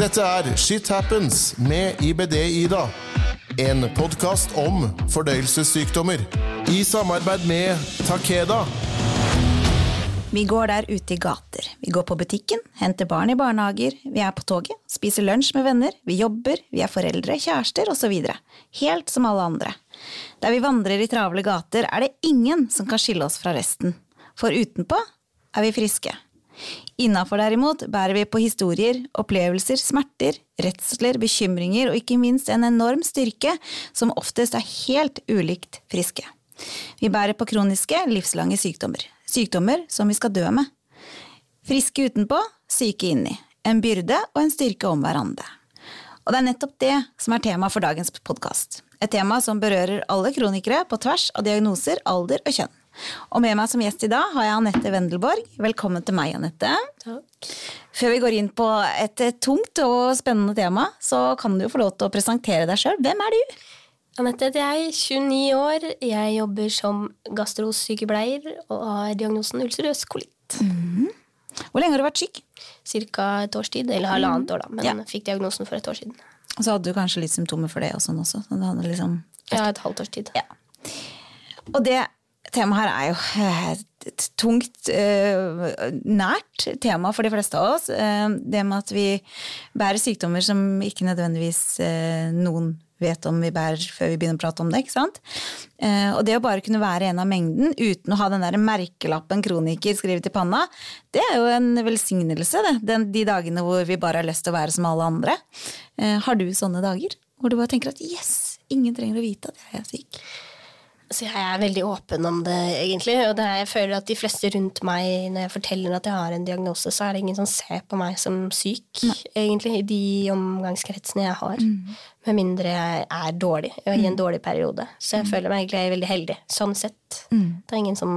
Dette er Shit Happens med IBD-Ida. En podkast om fordøyelsessykdommer. I samarbeid med Takeda. Vi går der ute i gater. Vi går på butikken, henter barn i barnehager, vi er på toget, spiser lunsj med venner, vi jobber, vi er foreldre, kjærester osv. Helt som alle andre. Der vi vandrer i travle gater, er det ingen som kan skille oss fra resten. For utenpå er vi friske. Innafor derimot bærer vi på historier, opplevelser, smerter, redsler, bekymringer og ikke minst en enorm styrke som oftest er helt ulikt friske. Vi bærer på kroniske, livslange sykdommer. Sykdommer som vi skal dø med. Friske utenpå, syke inni. En byrde og en styrke om hverandre. Og det er nettopp det som er tema for dagens podkast. Et tema som berører alle kronikere på tvers av diagnoser, alder og kjønn. Og med meg som gjest i dag har jeg Anette Wendelborg. Velkommen til meg, Anette. Takk. Før vi går inn på et tungt og spennende tema, så kan du jo få lov til å presentere deg sjøl. Hvem er du? Anette heter jeg, 29 år. Jeg jobber som gastrosykepleier og har diagnosen ulcerøs kolitt. Hvor lenge har du vært syk? Cirka et års tid, eller halvannet år, da, men Ja. fikk diagnosen for et år siden. Og så hadde du kanskje litt symptomer for det og sånn også. Så liksom Ja, et halvt års tid. Ja. Og det temaet her er jo eh, et tungt, eh, nært tema for de fleste av oss. Eh, det med at vi bærer sykdommer som ikke nødvendigvis noen vet om vi bærer før vi begynner å prate om det. ikke sant? Og det å bare kunne være en av mengden uten å ha den der merkelappen kroniker skrevet i panna, det er jo en velsignelse, det. De dagene hvor vi bare har lyst til å være som alle andre. Har du sånne dager hvor du bare tenker at yes, ingen trenger å vite at jeg er syk? Så jeg er veldig åpen om det, egentlig. Og det er, jeg føler at de fleste rundt meg, når jeg forteller at jeg har en diagnose, så er det ingen som ser på meg som syk, egentlig, i de omgangskretsene jeg har. Med mindre jeg er dårlig, og i en dårlig periode. Så jeg føler meg egentlig veldig heldig, sånn sett. Det er ingen som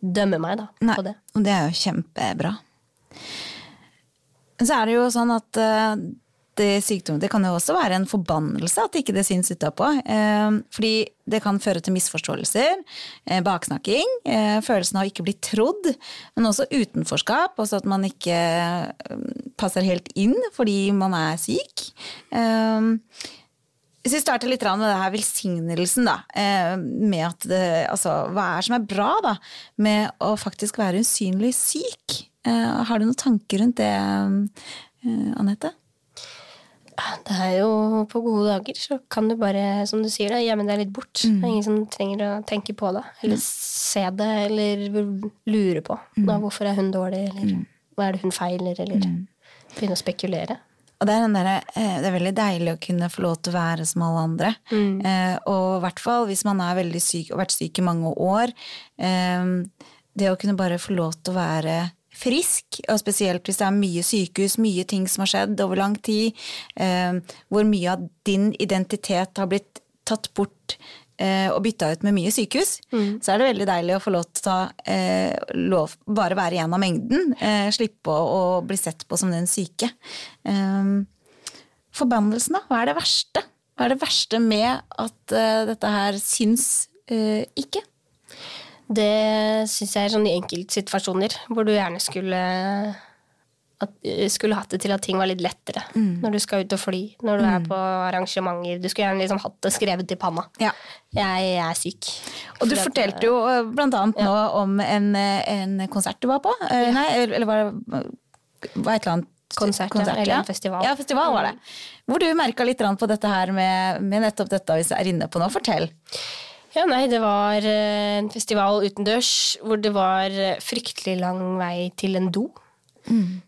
dømmer meg da, Nei, på det. og det er jo kjempebra. Så er det jo sånn at det, sykdom, det kan jo også være en forbannelse at ikke det syns utapå. Eh, fordi det kan føre til misforståelser, eh, baksnakking, eh, følelsen av å ikke bli trodd, men også utenforskap, også at man ikke eh, passer helt inn fordi man er syk. Eh, hvis vi starter litt med det her velsignelsen, da, eh, med at det, altså, hva er som er bra da, med å faktisk være usynlig syk? Eh, Har du noen tanker rundt det, eh, Anette? Det er jo på gode dager, så kan du bare, som du sier, da, gjemme deg litt bort. Det er ingen som trenger å tenke på det, eller se det, eller lure på. Da, hvorfor er hun dårlig, eller hva er det hun feiler, eller begynne å spekulere. Og det er, derre, eh, det er veldig deilig å kunne få lov til å være som alle andre. Eh, og i hvert fall hvis man er veldig syk og vært syk i mange år. Eh, det å kunne bare få lov til å være frisk, og spesielt hvis det er mye sykehus, mye ting som har skjedd over lang tid, eh, hvor mye av din identitet har blitt tatt bort eh, og bytta ut med mye sykehus, så er det veldig deilig å få lov til å ta, eh, lov, bare være en av mengden. Eh, slippe å, bli sett på som den syke. Forbannelsen, da? Hva er det verste? Hva er det verste med at dette her syns ikke? Det syns jeg er sånn i enkeltsituasjoner hvor du gjerne skulle at, skulle hatt det til at ting var litt lettere når du skal ut og fly, når du er på arrangementer. Du skulle gjerne liksom hatt det skrevet i panna. Ja. Jeg er syk. Og du fortalte jo eh, blant annet nå om en, eh, en konsert du var på. Ja. Nei, eller var det var et eller annet Konsert, ja, eller en festival. Ja, festival var det. Hvor du merka litt på dette her med, med nettopp dette du er inne på nå. Fortell. Ja, nei, det var eh, en festival utendørs hvor det var eh, fryktelig lang vei til en do. Mm.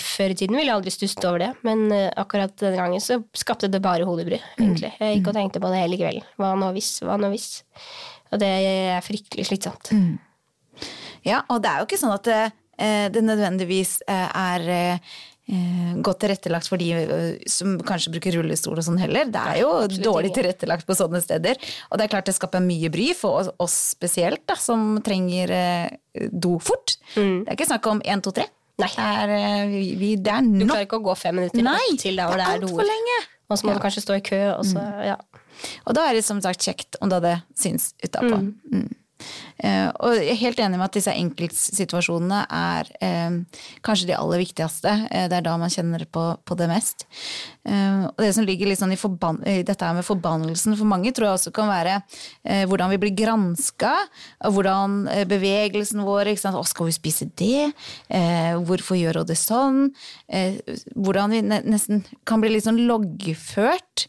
før i tiden ville jeg aldri stusset over det, men eh, akkurat denne gangen så skapte det bare hodebry. egentlig. Jeg gikk og tenkte på det hele kvelden. Hva nå hvis? Hva nå hvis? Og det er fryktelig slitsomt. Ja, og det er jo ikke sånn at det, eh, det nødvendigvis eh, er eh, godt tilrettelagt for de eh, som kanskje bruker rullestol og sånn heller. Det er jo absolutt dårlig tilrettelagt på sånne steder. Og det er klart det skaper mye bry for oss, spesielt, da, som trenger eh, do fort. Det er ikke snakk om én, to, tre. Nei. Det er, eh, vi, vi, det er Du klarer ikke å gå fem minutter Nei, til der hvor det det er er altfor doer. lenge. Og så må du kanskje stå i kø, og så Ja. Og da er det som sagt kjekt om du hadde syns utapå. Mm. Eh, og jeg er helt enig med at disse enkeltsituasjonene er eh, kanskje de aller viktigste. Eh, det er da man kjenner på, på det mest. Eh, og det som ligger litt sånn i, i dette her med forbannelsen for mange, tror jeg også kan være eh, hvordan vi blir granska, hvordan eh, bevegelsen vår ikke sant? Å, skal vi spise det? hvorfor gjør hun det sånn? hvordan vi nesten kan bli litt sånn loggført.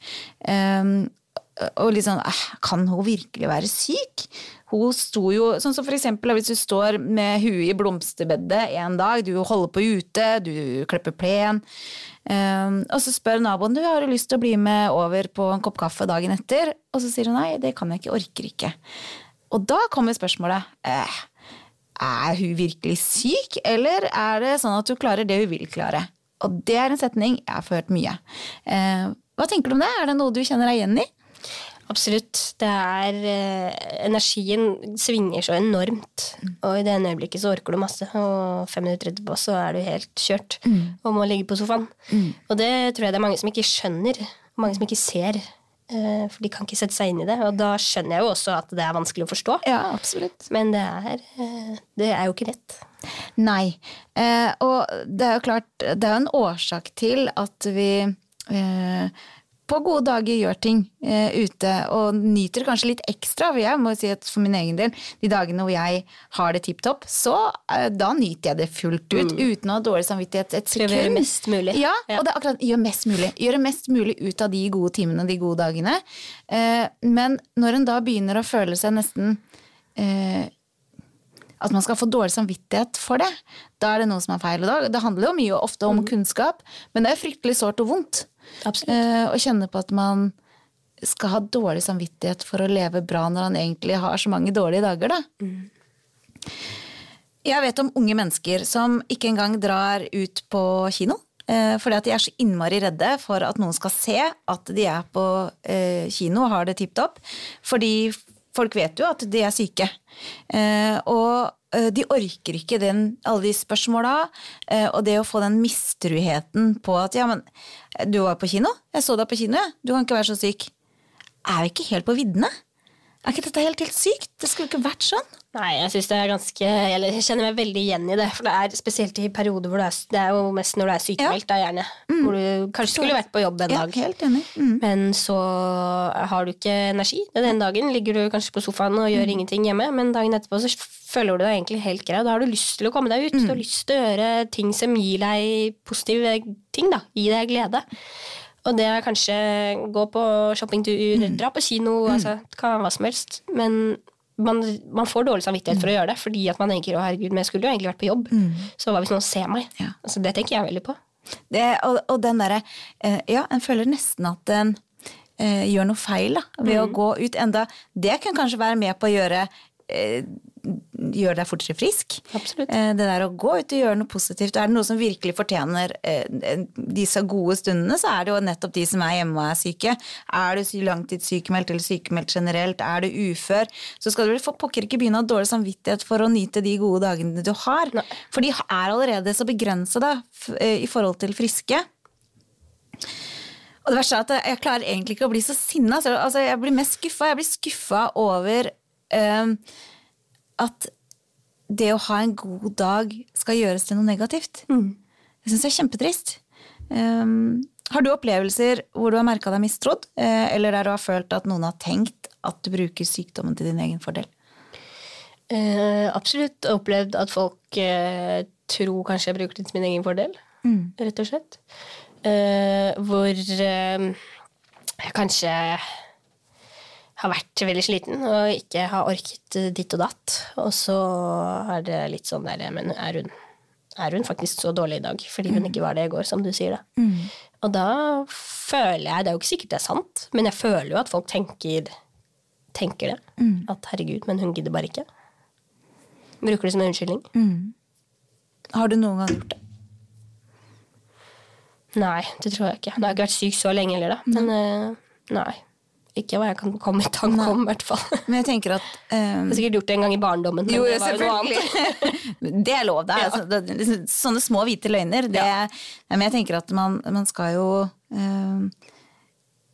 og litt sånn Kan hun virkelig være syk? Hun sto jo, sånn som for eksempel hvis du står med huet i blomsterbedet en dag, du holder på ute, du klipper plen, um, og så spør naboen du har du lyst til å bli med over på en kopp kaffe dagen etter, og så sier hun nei, det kan jeg ikke, orker ikke. Og da kommer spørsmålet eh, er hun virkelig syk, eller er det sånn at hun klarer det hun vil klare? Og det er en setning jeg har hørt mye. Eh, hva tenker du om det? Er det noe du kjenner deg igjen i? Absolutt. Det er eh, Energien svinger så enormt. Og i det ene øyeblikket så orker du masse, og fem minutter etterpå så er du helt kjørt mm. og må ligge på sofaen. Mm. Og det tror jeg det er mange som ikke skjønner, mange som ikke ser. Eh, for de kan ikke sette seg inn i det. Og da skjønner jeg jo også at det er vanskelig å forstå. Ja, absolutt. Men det er, eh, det er jo ikke rett. Nei. Eh, og det er jo klart, det er jo en årsak til at vi eh, på gode dager gjør ting eh, ute og nyter kanskje litt ekstra. For jeg må si at for min egen del, de dagene hvor jeg har det tipp topp, så eh, da nyter jeg det fullt ut. Mm. Uten å ha dårlig samvittighet et sekund. Gjøre mest mulig. Ja, ja, og det er akkurat gjør mest mulig. Gjøre mest mulig ut av de gode timene de gode dagene. Eh, men når en da begynner å føle seg nesten eh, at man skal få dårlig samvittighet for det, da er det noe som er feil. Det handler jo mye ofte om mm. kunnskap, men det er fryktelig sårt og vondt. Eh, og kjenne på at man skal ha dårlig samvittighet for å leve bra når han egentlig har så mange dårlige dager, da. Mm. Jeg vet om unge mennesker som ikke engang drar ut på kino. Eh, fordi at de er så innmari redde for at noen skal se at de er på eh, kino og har det tipp topp. Fordi folk vet jo at de er syke. Eh, og de orker ikke den, alle de spørsmåla, eh, og det å få den mistruheten på at ja, men du var på kino, jeg så deg på kino, du kan ikke være så syk. Er vi ikke helt på viddene? Er ikke dette helt, helt sykt? Det skulle ikke vært sånn. Nei, jeg synes det er ganske Jeg kjenner meg veldig igjen i det. For det er spesielt i perioder hvor det er, det er jo mest når du er sykemeldt, ja. da gjerne. Mm. Hvor du kanskje skulle vært på jobb en ja, dag. Helt enig. Mm. Men så har du ikke energi. Den dagen ligger du kanskje på sofaen og gjør mm. ingenting hjemme, men dagen etterpå så føler du deg egentlig helt grei. Da har du lyst til å komme deg ut. Du har mm. lyst til å gjøre ting som gir deg positive ting. da, Gi deg glede. Og det er kanskje gå på shoppingtur, mm. dra på kino, mm. altså, det kan være hva som helst. Men man, man, får dårlig samvittighet for å gjøre det, fordi at man tenker å herregud, men jeg skulle jo egentlig vært på jobb. Mm. Så hva hvis noen ser meg? Ja. Altså, det tenker jeg veldig på. Det, og, og, den derre eh, Ja, en føler nesten at en eh, gjør noe feil da, ved mm. å gå ut enda Det kan kanskje være med på å gjøre eh, gjør deg fortere frisk. Absolutt. Eh, det der å gå ut og gjøre noe positivt. Er det noe som virkelig fortjener eh, disse gode stundene, så er det jo nettopp de som er hjemme og er syke. Er du langtidssykemeldt eller sykemeldt generelt, er du ufør, så skal du vel for pokker ikke begynne å ha dårlig samvittighet for å nyte de gode dagene du har. Nei. For de er allerede så begrensede eh, i forhold til friske. Og det verste er at jeg klarer egentlig ikke å bli så sinna. Altså, jeg blir mest skuffa. Jeg blir skuffa over uh, at det å ha en god dag skal gjøres til noe negativt. Mm. Jeg syns jeg er kjempetrist. Um, har du opplevelser hvor du har merka deg mistrodd, eh, eller der du har følt at noen har tenkt at du bruker sykdommen til din egen fordel? Uh, absolutt opplevd at folk uh, tror kanskje jeg bruker det til min egen fordel, mm. rett og slett. Uh, hvor jeg kanskje har vært veldig sliten og ikke har orket ditt og datt. Og så er det litt sånn der Men er hun, er hun faktisk så dårlig i dag fordi hun mm. ikke var det i går, som du sier, da? Mm. Og da føler jeg Det er jo ikke sikkert det er sant, men jeg føler jo at folk tenker, tenker det. Mm. At herregud, men hun gidder bare ikke. Bruker det som en unnskyldning. Mm. Har du noen gang gjort det? Nei, det tror jeg ikke. Det har ikke vært syk så lenge heller, da. Men uh, nei. Ikke hva jeg kan komme i tanke om, i hvert fall. Men jeg tenker at um, Jeg har sikkert gjort det en gang i barndommen. Jo, det, det er lov, det. Ja. altså, liksom, sånne små hvite løgner. Det, ja. Men jeg tenker at man, man skal jo um,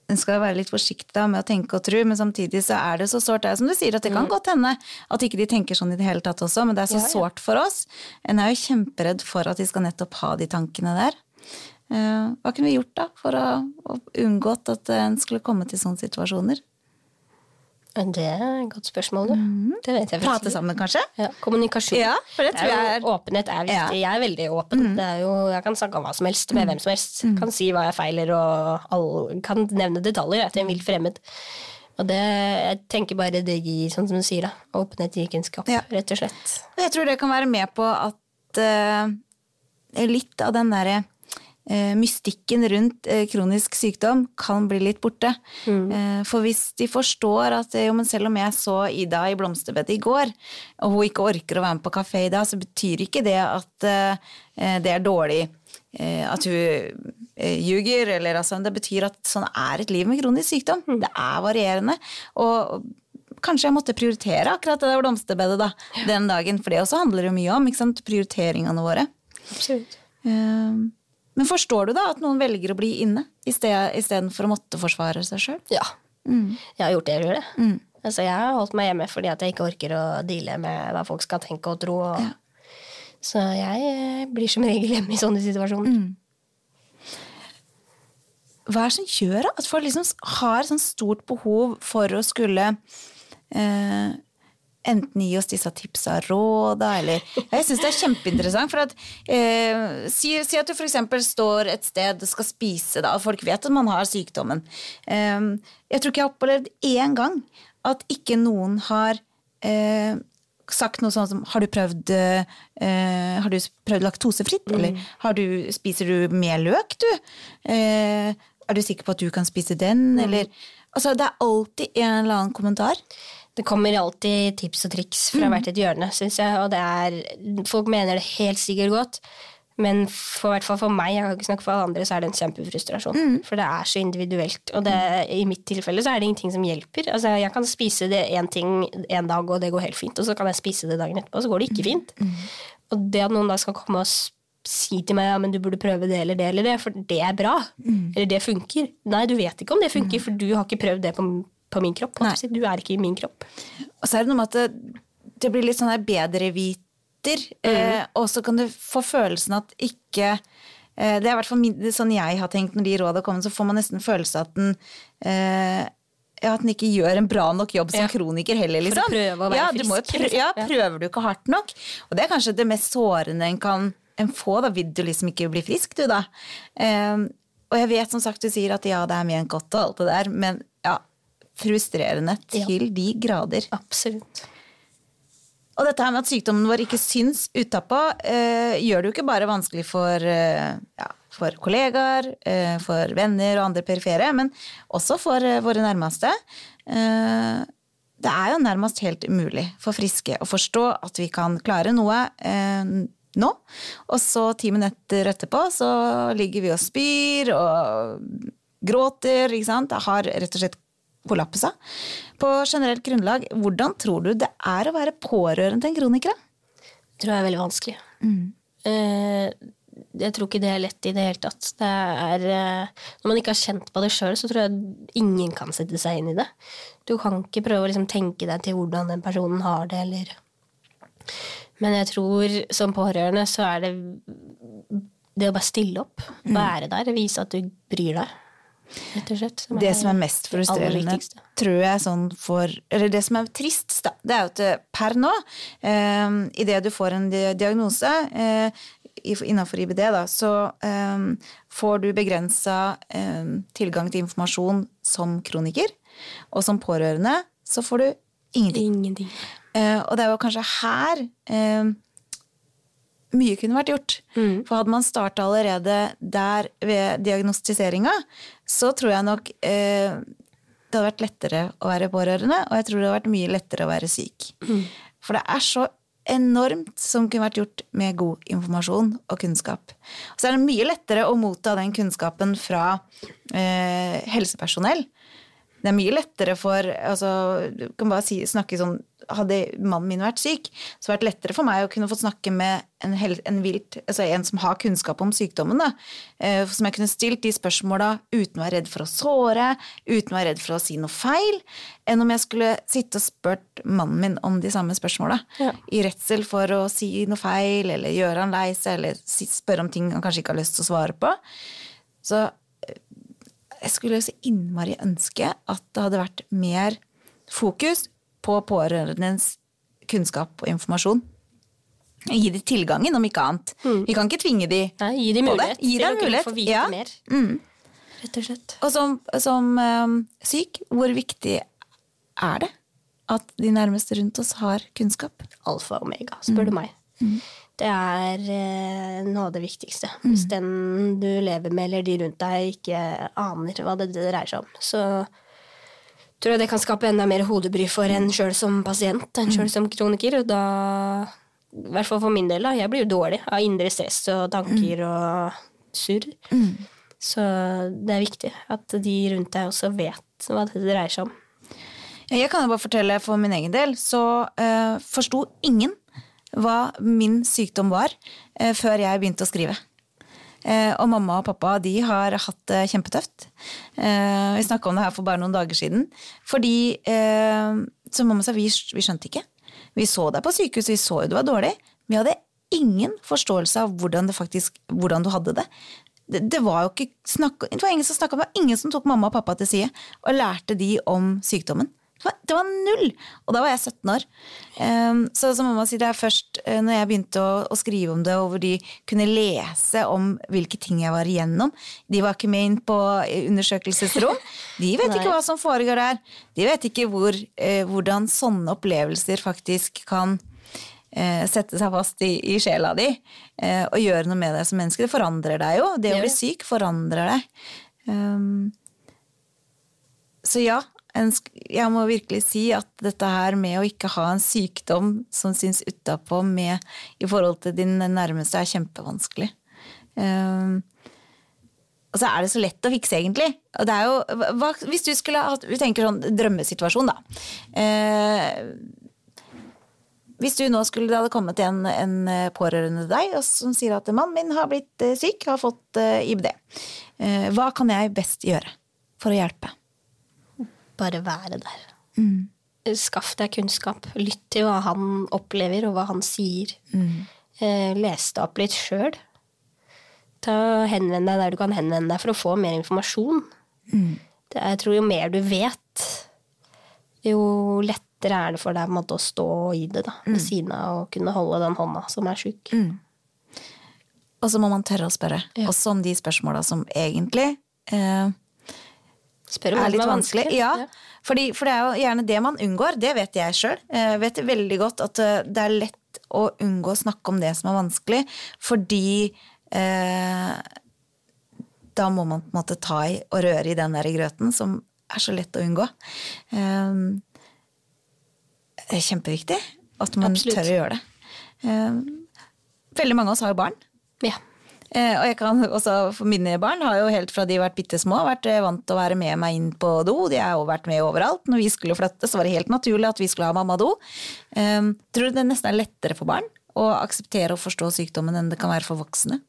en skal være litt forsiktig med å tenke og tro, men samtidig så er det så sårt. Det er som du sier, at det kan godt hende at ikke de tenker sånn i det hele tatt også, men det er så ja. sårt for oss. En er jo kjemperedd for at de skal nettopp ha de tankene der. Eh, hva kunne vi gjort da for å, å unngått at en skulle komme til sånne situasjoner? Det er et godt spørsmål, du. Det vet jeg Prate sammen, kanskje? Ja, kommunikasjon. Ja, er jo, er- Åpenhet er viktig. Ja. Mm. Jeg er veldig åpen. Det er jo, jeg kan snakke om hva som helst med hvem som helst. Kan si hva jeg feiler, og alle, kan nevne detaljer til en vilt fremmed. Og det, jeg tenker bare det gir, sånn som du sier, da. Åpenhet gir kunnskap, Ja. rett og slett. Jeg tror det kan være med på at uh, litt av den derre mystikken rundt eh, kronisk sykdom kan bli litt borte. Mm. for hvis de forstår at eh, jo, men selv om jeg så Ida i blomsterbedet i går, og hun ikke orker å være med på kafé i dag, så betyr ikke det at eh, det er dårlig. eh, At hun eh, ljuger, eller altså Det betyr at sånn er et liv med kronisk sykdom. Det er varierende. Og kanskje jeg måtte prioritere akkurat det der blomsterbedet da, den dagen, for det også handler jo mye om prioriteringene våre. Absolutt. Eh, Men forstår du da at noen velger å bli inne istedenfor å måtte forsvare seg sjøl? Ja. Jeg har gjort det jeg. Altså, jeg har holdt meg hjemme fordi jeg ikke orker å deale med hva folk skal tenke og tro. Og... Så jeg eh, blir som regel hjemme i sånne situasjoner. Hva er det som gjør at folk liksom har sånn stort behov for å skulle eh, enten gi oss disse tipsa og råda, eller Jeg syns det er kjempeinteressant, for at eh, si, si at du f.eks. står et sted og skal spise, da, og folk vet at man har sykdommen. Eh, jeg tror ikke jeg har opplevd én gang at ikke noen har eh, sagt noe sånn som Har du prøvd, eh, har du prøvd laktosefritt? Eller har du, spiser du mer løk, du? Eh, er du sikker på at du kan spise den? Eller Altså, det er alltid en eller annen kommentar. Det kommer alltid tips og triks fra hvert et hjørne, syns jeg. Og det er, folk mener det helt sikkert godt, men for, hvert fall for meg, jeg kan ikke snakke for alle andre, så er det en kjempefrustrasjon. For det er så individuelt. Og det, i mitt tilfelle så er det ingenting som hjelper. Altså, jeg kan spise det én ting en dag, og det går helt fint. Og så kan jeg spise det dagen etterpå, og så går det ikke fint. Og det at noen da skal komme og si til meg ja, men du burde prøve det eller det eller det, for det er bra. Eller det funker. Nei, du vet ikke om det funker, for du har ikke prøvd det på, på min kropp. Nei. Du er ikke i min kropp. Og så er det noe med at det, det blir litt sånn bedreviter, eh, og så kan du få følelsen at ikke eh, Det er i hvert fall sånn jeg har tenkt når de rådene kommer, så får man nesten følelse at den eh, ja, at den ikke gjør en bra nok jobb som Ja. kroniker heller, For å liksom. prøve å være ja, du må frisk, prø liksom. ja, Ja. prøver du ikke hardt nok? Og det er kanskje det mest sårende en kan en få, da vil du liksom ikke bli frisk, du, da. Um, og jeg vet som sagt du sier at ja, det er ment godt og alt det der, men ja, frustrerende Ja. til de grader. Absolutt. Og dette her med at sykdommen vår ikke syns utapå, eh, gjør det jo ikke bare vanskelig for, eh, ja, for kollegaer, eh, for venner og andre perifere, men også for eh, våre nærmeste. Eh, det er jo nærmest helt umulig for friske å forstå at vi kan klare noe eh, nå, og så ti minutter etterpå så ligger vi og spyr og gråter, ikke sant. Det har rett og slett kollapsa. På generelt grunnlag, hvordan tror du det er å være pårørende til en kroniker? Det tror jeg er veldig vanskelig. Mm. jeg tror ikke det er lett i det hele tatt. Det er, eh, når man ikke har kjent på det sjøl, så tror jeg ingen kan sette seg inn i det. Du kan ikke prøve å liksom tenke deg til hvordan den personen har det, eller Men jeg tror som pårørende så er det det å bare stille opp, være der, vise at du bryr deg. Slett. Det som er mest frustrerende, tror jeg, sånn for Eller det som er trist, da, det er jo at per nå, eh, idet du får en diagnose eh, i- innenfor IBD, da, så eh, får du begrensa eh, tilgang til informasjon som kroniker. Og som pårørende så får du ingenting. Ingenting. Eh, og det er jo kanskje her eh, mye kunne vært gjort. For hadde man starta allerede der ved diagnostiseringa, så tror jeg nok eh, det hadde vært lettere å være pårørende, og jeg tror det hadde vært mye lettere å være syk. For det er så enormt som kunne vært gjort med god informasjon og kunnskap. Og så er det mye lettere å motta den kunnskapen fra eh, helsepersonell. Det er mye lettere for altså, Du kan bare si, snakke sånn hadde mannen min vært syk, så hadde det vært lettere for meg å kunne få snakke med en, hel, en, vilt, altså en som har kunnskap om sykdommen. Da. Eh, som jeg kunne stilt de spørsmåla uten å være redd for å såre, uten å være redd for å si noe feil, enn om jeg skulle sitte og spurt mannen min om de samme spørsmåla. Ja. I redsel for å si noe feil, eller gjøre han lei seg, eller spørre om ting han kanskje ikke har lyst til å svare på. Så eh, jeg skulle så innmari ønske at det hadde vært mer fokus på pårørendes kunnskap og informasjon. Gi dem tilgangen, om ikke annet. Vi kan ikke tvinge Nei, gi dem på det. mulighet Gi til dem å kunne mulighet, få vite ja. mer. Rett og slett. Og som, som eh, syk, hvor viktig er det at de nærmeste rundt oss har kunnskap? Alfa og omega, spør du meg. Det er eh, noe av det viktigste. Hvis den du lever med, eller de rundt deg, ikke aner hva det dreier seg om, så tror jeg det kan skape enda mer hodebry for en sjøl som pasient, en sjøl som kroniker, og da i hvert fall for min del, da. Jeg blir jo dårlig av indre stress og tanker og surr. Så det er viktig at de rundt deg også vet hva det dreier seg om. Jeg kan jo bare fortelle for min egen del, så uh, forsto ingen hva min sykdom var uh, før jeg begynte å skrive. Eh, og mamma og pappa de har hatt det kjempetøft. Eh, vi snakka om det her for bare noen dager siden. Fordi, eh, som mamma sa, vi, vi skjønte ikke. Vi så deg på sykehus, vi så jo du var dårlig. Vi hadde ingen forståelse av hvordan, det faktisk, hvordan du hadde det. Det, det var jo ikke snakk, det var ingen som snakka, det var ingen som tok mamma og pappa til side og lærte de om sykdommen. Det var, null! Og da var jeg 17 år. Um, så som mamma sier, det er først uh, når jeg begynte å, å skrive om det, og hvor de kunne lese om hvilke ting jeg var igjennom De var ikke med inn på undersøkelsesrom. De vet ikke hva som foregår der. De vet ikke hvor, uh, hvordan sånne opplevelser faktisk kan sette seg fast i, i sjela di og gjøre noe med deg som menneske. Det forandrer deg jo. Det å bli syk forandrer deg. Um, så ja, jeg må virkelig si at dette her med å ikke ha en sykdom som syns utapå med i forhold til din nærmeste, er kjempevanskelig. Um, og så er det så lett å fikse, egentlig. Jo, hva, hvis du skulle hatt Vi tenker sånn drømmesituasjon, da. Eh, hvis du nå skulle det hadde kommet en, en pårørende til deg som sier at mannen min har blitt eh, syk, har fått eh, IBD. Eh, hva kan jeg best gjøre for å hjelpe? Bare være der. Skaff deg kunnskap. Lytt til hva han opplever, og hva han sier. Eh, les det opp litt sjøl. Henvend deg der du kan henvende deg for å få mer informasjon. Det, jeg tror jo mer du vet, jo lettere er det for deg måte, å stå i det da, ved siden av å kunne holde den hånda som er sjuk. Og så må man tørre å spørre, Ja. også om de spørsmåla som egentlig eh, Spør om er litt vanskelig. Ja, Fordi, for det er jo gjerne det man unngår. Det vet jeg sjøl. Jeg vet veldig godt at eh, det er lett å unngå å snakke om det som er vanskelig, fordi eh, da må man på en måte ta i og røre i den der grøten som er så lett å unngå. Eh, det er kjempeviktig at man Absolutt. tør å gjøre det. Eh, veldig mange av oss har jo barn. Ja. Eh, og jeg kan også, for mine barn har jo helt fra de har vært bitte små, vært eh, vant til å være med meg inn på do. De har jo vært med overalt. Når vi skulle flytte, så var det helt naturlig at vi skulle ha mamma-do. Eh, tror du det nesten er lettere for barn å akseptere og forstå sykdommen enn det kan være for voksne?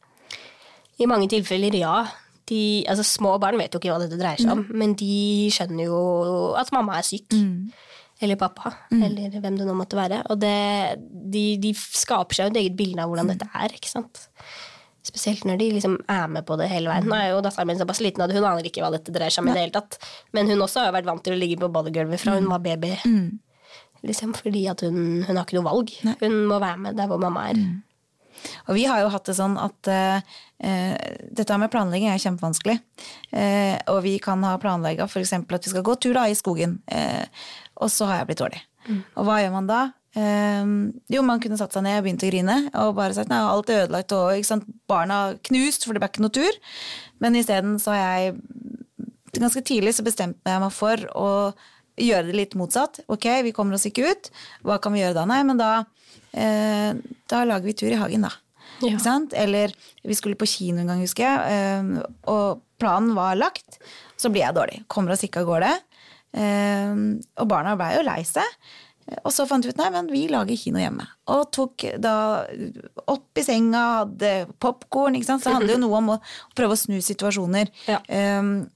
I mange tilfeller, ja. De, altså, små barn vet jo ikke hva dette dreier seg om, men de skjønner jo at mamma er syk. Eller pappa, eller hvem det nå måtte være. Og det, de, de skaper seg jo et eget bilde av hvordan dette er. ikke sant? Spesielt når de liksom er med på det hele veien. Nå er jo datteren min såpass liten at hun aner ikke hva dette dreier seg om. i det hele tatt. Men hun også har jo vært vant til å ligge på badegulvet fra hun var baby. Liksom fordi at hun, hun har ikke noe valg. Hun må være med der hvor mamma er. Og vi har jo hatt det sånn at uh, dette med planlegging er kjempevanskelig. Uh, og vi kan ha planlegga f.eks. at vi skal gå tur da i skogen, og så har jeg blitt dårlig. Og hva gjør man da? Eh, jo, man kunne satt seg ned og begynt å grine og bare sagt nei, alt er ødelagt og barna knust, for det ble ikke noe tur. Men isteden så har jeg ganske tidlig så bestemte jeg meg for å gjøre det litt motsatt. Ok, vi kommer oss ikke ut. Hva kan vi gjøre da? Nei, men da, eh, da lager vi tur i hagen, da. Ja. Ikke sant? Eller vi skulle på kino en gang, husker jeg, eh, og planen var lagt. Så blir jeg dårlig. Kommer oss ikke av gårde. Eh, og barna blei jo lei seg. Og så fant vi ut nei, men vi lager kino hjemme. Og tok da opp i senga, hadde popkorn. Så det handler jo noe om å prøve å snu situasjoner. Ja. Um,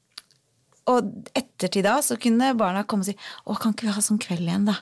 og ettertid da så kunne barna komme og si å, kan ikke vi ha sånn kveld igjen, da?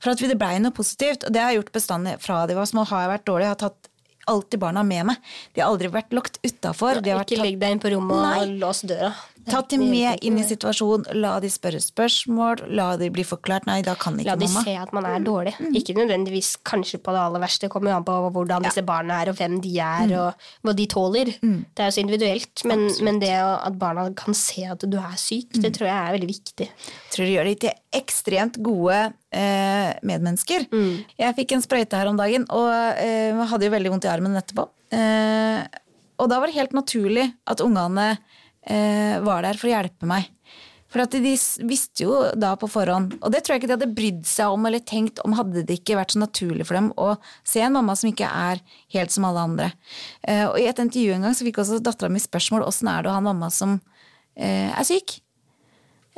For at det blei noe positivt. Og det har jeg gjort bestandig fra de var små. Har jeg vært dårlig, jeg har tatt alltid barna med meg. De har aldri vært lukket utafor. Ikke legg deg inn på rommet Nei. og lås døra. Tatt dem med inn i situasjonen, la de spørre spørsmål, la de bli forklart. Nei, da kan ikke mamma. La de mamma. se at man er dårlig. Ikke nødvendigvis kanskje på det aller verste. Det kommer jo an på hvordan disse barna er, og hvem de er, og hva de tåler. Det er jo så individuelt. Men, men det at barna kan se at du er syk, det tror jeg er veldig viktig. Jeg tror det gjør de til ekstremt gode eh, medmennesker. Jeg fikk en sprøyte her om dagen, og eh, hadde jo veldig vondt i armen etterpå. Eh, og da var det helt naturlig at ungene var der for å hjelpe meg. For at de visste jo da på forhånd, og det tror jeg ikke de hadde brydd seg om eller tenkt om hadde det ikke vært så naturlig for dem å se en mamma som ikke er helt som alle andre. Eh, og i et intervju en gang så fikk også dattera mi spørsmål åssen er det å ha en mamma som eh, er syk.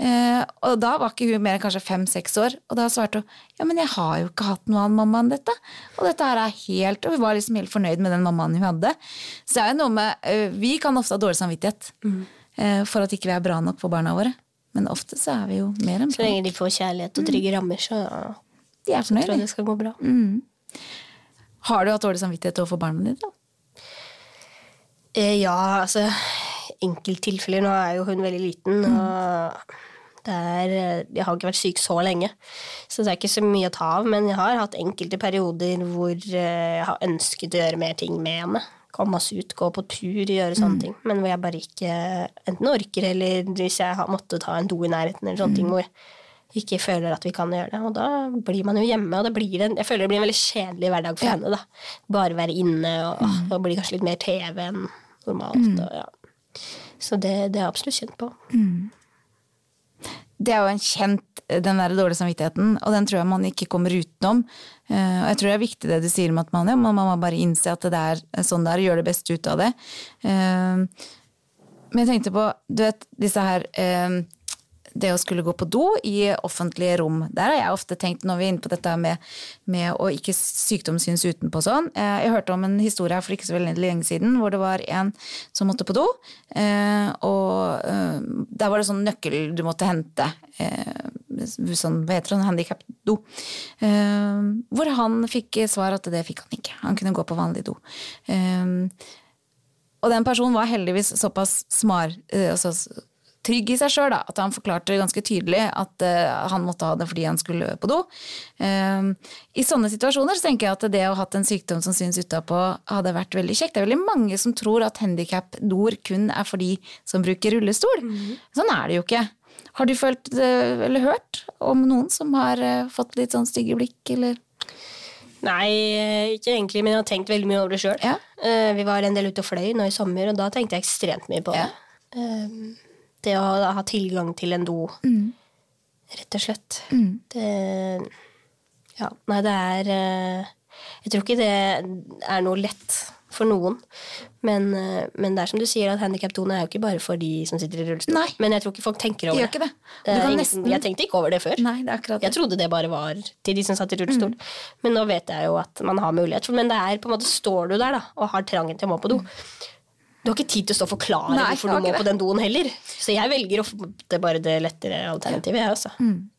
Eh, og da var ikke hun mer enn kanskje fem-seks år, og da svarte hun ja, men jeg har jo ikke hatt noe annen mamma enn dette. Og dette her er helt, og hun var liksom helt fornøyd med den mammaen hun hadde. Så det er jo noe med, eh, Vi kan ofte ha dårlig samvittighet eh, for at ikke vi er bra nok for barna våre. Men ofte så er vi jo mer enn Så lenge de får kjærlighet og trygge rammer, så De er tror jeg det skal gå bra. Har du hatt dårlig samvittighet overfor barna dine? da? Eh, ja, altså Enkelttilfeller. Nå er jo hun veldig liten, og det er Jeg har ikke vært syk så lenge, så det er ikke så mye å ta av. Men jeg har hatt enkelte perioder hvor eh, jeg har ønsket å gjøre mer ting med henne. Komme oss ut, gå på tur, gjøre sånne ting. Men hvor jeg bare ikke enten orker, eller hvis jeg har måttet ta en do i nærheten, eller sånne ting hvor jeg ikke føler at vi kan gjøre det. Og da blir man jo hjemme, og det blir en, jeg føler det blir en veldig kjedelig hverdag for henne. da. Bare være inne, og mm. og blir kanskje litt mer TV enn normalt. Og, ja. Så det, det er jeg absolutt kjent på. Det er jo en kjent, den der dårlige samvittigheten, og den tror jeg man ikke kommer utenom. Eh, Og jeg tror det er viktig det du sier om at man, man må bare innse at det er sånn det er, og gjøre det beste ut av det. Eh, Men jeg tenkte på, du vet, disse her eh, det å skulle gå på do i offentlige rom. Der har jeg ofte tenkt, når vi er inne på dette med, med å ikke sykdomssyns utenpå sånn. Eh, Jeg hørte om en historie for ikke så veldig lenge siden hvor det var en som måtte på do. eh, Og eh, der var det sånn nøkkel du måtte hente. Sånn, hva heter det, handikap-do. Hvor han fikk svar at det fikk han ikke. Han kunne gå på vanlig do. Og den personen var heldigvis såpass smart, altså trygg i seg sjøl at han forklarte ganske tydelig at uh, han måtte ha det fordi han skulle på do. Uh, I sånne situasjoner så tenker jeg at det å ha hatt en sykdom som syns utapå, hadde vært veldig kjekt. Det er veldig mange som tror at handikap-doer kun er for de som bruker rullestol. Sånn er det jo ikke. Har du følt eh, eller hørt om noen som har eh, fått litt sånn stygge blikk, eller Nei, ikke egentlig, men jeg har tenkt veldig mye over det sjøl. Ja. Vi var en del ute og fløy nå i sommer, og da tenkte jeg ekstremt mye på det. Eh, Det å ha tilgang til en do, rett og slett. Det Ja, nei, det er eh, Jeg tror ikke det er noe lett for noen. Men, eh, men det er som du sier, at handikapdoene er jo ikke bare for de som sitter i rullestol. Nei. Men jeg tror ikke folk tenker over det. Du kan ingen- nesten- Jeg tenkte ikke over det før. Nei, det akkurat det. Jeg trodde det bare var til de som satt i rullestol. Men nå vet jeg jo at man har mulighet. Men det er på en måte, står du der da, og har trangen til å må på do. Du har ikke tid til å stå og forklare Nei, hvorfor du må på den doen heller. Så jeg velger ofte bare det lettere alternativet. Jeg, altså.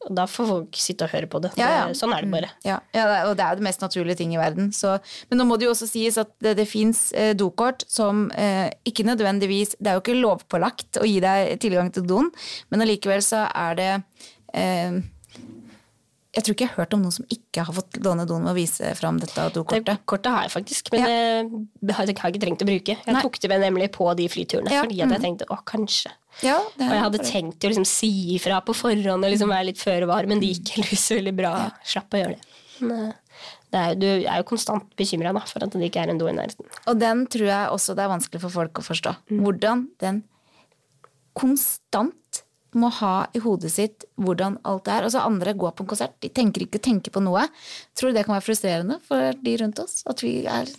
Og da får folk sitte og høre på det. Mm. Ja, ja. Det- Sånn er det bare. Ja, ja, og det er jo det mest naturlige ting i verden. Så, men nå må det jo også sies at det, det fins eh, dokort som eh, ikke nødvendigvis Det er jo ikke lovpålagt å gi deg tilgang til doen, men allikevel så er det eh, Jeg tror ikke jeg har hørt om noen som ikke har fått låne doen med å vise fram dette Det dokortet. kortet har jeg faktisk, men det har jeg ikke trengt å bruke. Jeg Nei. tok det med nemlig på de flyturene, Ja, fordi at jeg tenkte å, kanskje. Ja, det Og jeg hadde tenkt å liksom si ifra på forhånd og liksom være litt føre var, men det gikk heldigvis veldig bra. Slapp å gjøre det. Men, eh, det er, du er jo konstant bekymra for at det ikke er en do i nærheten. Og den tror jeg også det er vanskelig for folk å forstå. Hvordan den konstant må ha i hodet sitt hvordan alt er. Altså Andre går på en konsert, de tenker ikke tenker på noe. Tror du det kan være frustrerende for de rundt oss? At vi er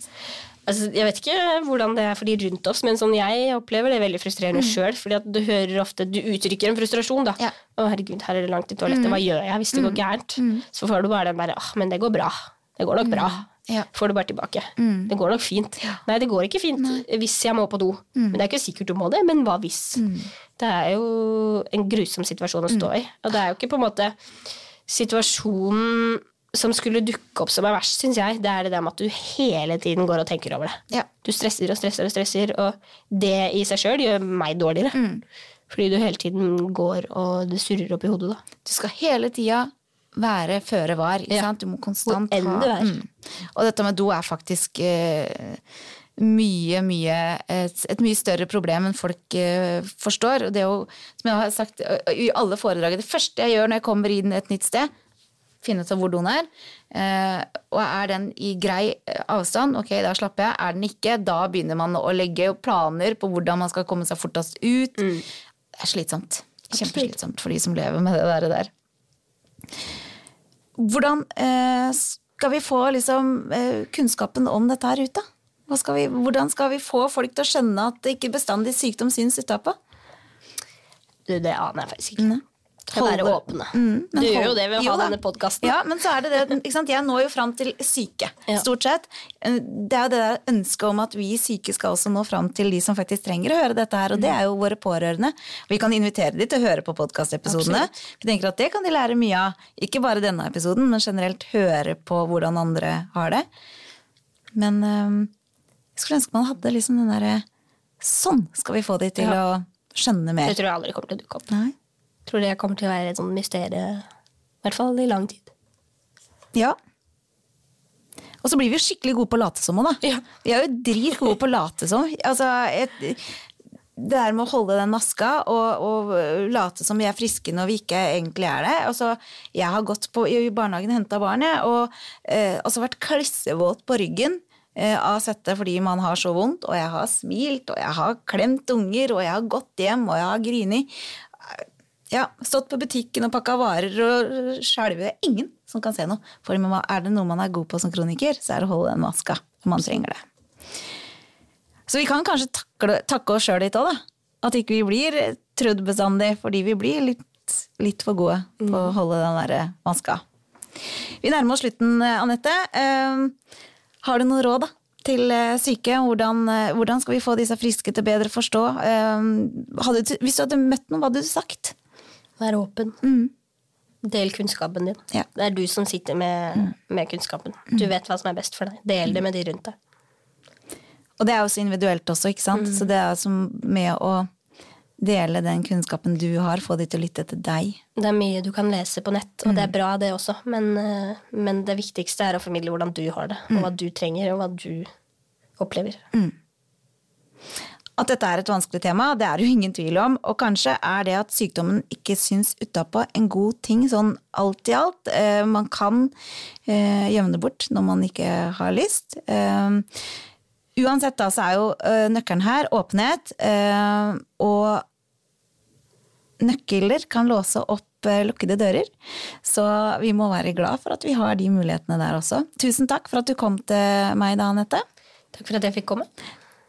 Altså, jeg vet ikke hvordan det er for de rundt oss, men sånn jeg opplever det veldig frustrerende mm. sjøl. Du hører ofte Du uttrykker en frustrasjon, da. Ja. 'Å, herregud, her er det langt til toalettet. Hva gjør jeg hvis det går Mm. Så får du bare den bare 'Åh, men det går bra'. Det går nok bra. Ja. Får du bare tilbake. Det går nok fint. Nei, det går ikke fint hvis jeg må på do. Men det er ikke sikkert du må det, men hva hvis? Det er jo en grusom situasjon å stå i. Og det er jo ikke på en måte situasjonen som skulle dukke opp som er verst, syns jeg. Det er det der med at du hele tiden går og tenker over det. Ja. Du stresser og stresser og stresser, og det i seg sjøl gjør meg dårligere. Fordi du hele tiden går og det surrer opp i hodet, da. Du skal hele tida være føre var. Ikke Ja. Du må konstant Hvor enn du er. Mm. Og dette med do er faktisk eh, mye, mye et, et mye større problem enn folk eh, forstår. Og det er jo, som jeg har sagt i alle foredrag, det første jeg gjør når jeg kommer inn et nytt sted, finne ut av hvor doen er. Eh, og er den i grei eh, avstand, ok, da slapper jeg. Er den ikke, da begynner man å legge planer på hvordan man skal komme seg fortest ut. Mm. Det er slitsomt. Kjempeslitsomt for de som lever med det der. Hvordan eh, skal vi få liksom, eh, kunnskapen om dette her ut, da? Hva skal vi, hvordan skal vi få folk til å skjønne at det ikke bestandig sykdom syns utapå? Du, det aner jeg faktisk ikke. Skal være åpne. Mm, du hold, gjør jo det ved å ha denne podkasten. Ja, men så er det det? Jeg når jo fram til syke, stort sett. Eh, Det er jo det der ønsket om at vi syke skal også nå fram til de som faktisk trenger å høre dette her, og det er jo våre pårørende. Vi kan invitere de til å høre på podkastepisodene. Vi tenker at det kan de lære mye av. Ikke bare denne episoden, men generelt høre på hvordan andre har det. Men øh, jeg skulle ønske man hadde liksom den derre Sånn skal vi få de til Ja. å skjønne mer. Det tror jeg aldri kommer til å dukke opp. Nei. Tror det kommer til å være et sånt mysterium. I hvert fall i lang tid. Ja. Og så blir vi jo skikkelig gode på å late som òg, da. Ja. Vi er jo drit gode på å late som. Altså, et, det der med å holde den maska og, og late som vi er friske når vi ikke egentlig er det. Altså, jeg har gått på, i barnehagen og henta barnet og eh, altså vært klissevåt på ryggen eh, av svette fordi man har så vondt, og jeg har smilt, og jeg har klemt unger, og jeg har gått hjem, og jeg har grinet. Ja, stått på butikken og pakka varer og skjelve. Ingen som kan se noe. For er det noe man er god på som kroniker, så er det å holde den maska. Man trenger det. Så vi kan kanskje takle, takke oss sjøl litt òg, da. At ikke vi blir trudd bestandig, fordi vi blir litt, litt for gode på å holde den der maska. Vi nærmer oss slutten, Anette. Uh, har du noen råd da, til eh, syke? Hvordan, uh, hvordan skal vi få disse friske til bedre forstå? Uh, hadde, hvis du hadde møtt noen, hva hadde du sagt? Vær åpen. Del kunnskapen din. Ja. Det er du som sitter med, med kunnskapen. Du vet hva som er best for deg. Del det med de rundt deg. Og det er jo så individuelt også, ikke sant? Så det er som med å dele den kunnskapen du har, få de til å lytte til deg. Det er mye du kan lese på nett, og det er bra, det også. Men, eh, men det viktigste er å formidle hvordan du har det, og hva du trenger, og hva du opplever. At dette er et vanskelig tema, det er jo ingen tvil om. Og kanskje er det at sykdommen ikke syns utapå en god ting sånn alt i alt. Eh, man kan eh, gjemme det bort når man ikke har lyst. Eh, uansett da, så er jo eh, nøkkelen her åpenhet. Eh, og nøkler kan låse opp eh, lukkede dører. Så vi må være glad for at vi har de mulighetene der også. Tusen takk for at du kom til meg da, Anette. Takk for at jeg fikk komme.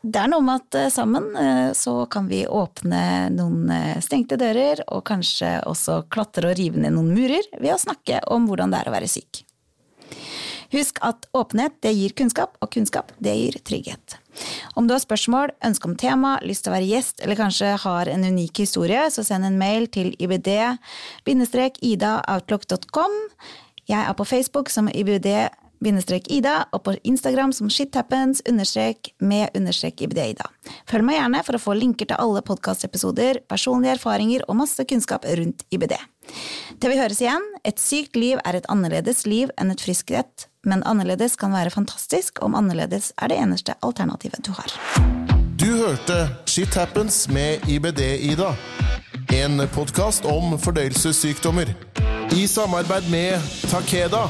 Det er noe med at eh, sammen eh, så kan vi åpne noen eh, stengte dører, og kanskje også klatre og rive ned noen murer ved å snakke om hvordan det er å være syk. Husk at åpenhet det gir kunnskap, og kunnskap det gir trygghet. Om du har spørsmål, ønske om tema, lyst til å være gjest, eller kanskje har en unik historie, så send en mail til ibd-ida.outlook.com. Jeg er på Facebook som ibd-ida, og på Instagram som shithappens understrek med understrek ibd-ida. Følg meg gjerne for å få linker til alle podkastepisoder, personlige erfaringer og masse kunnskap rundt IBD. Til vi høres igjen, et sykt liv er et annerledes liv enn et friskt rett, men annerledes kan være fantastisk om annerledes er det eneste alternativet du har. Du hørte Shit Happens med IBD-Ida. En podkast om fordøyelsessykdommer. I samarbeid med Takeda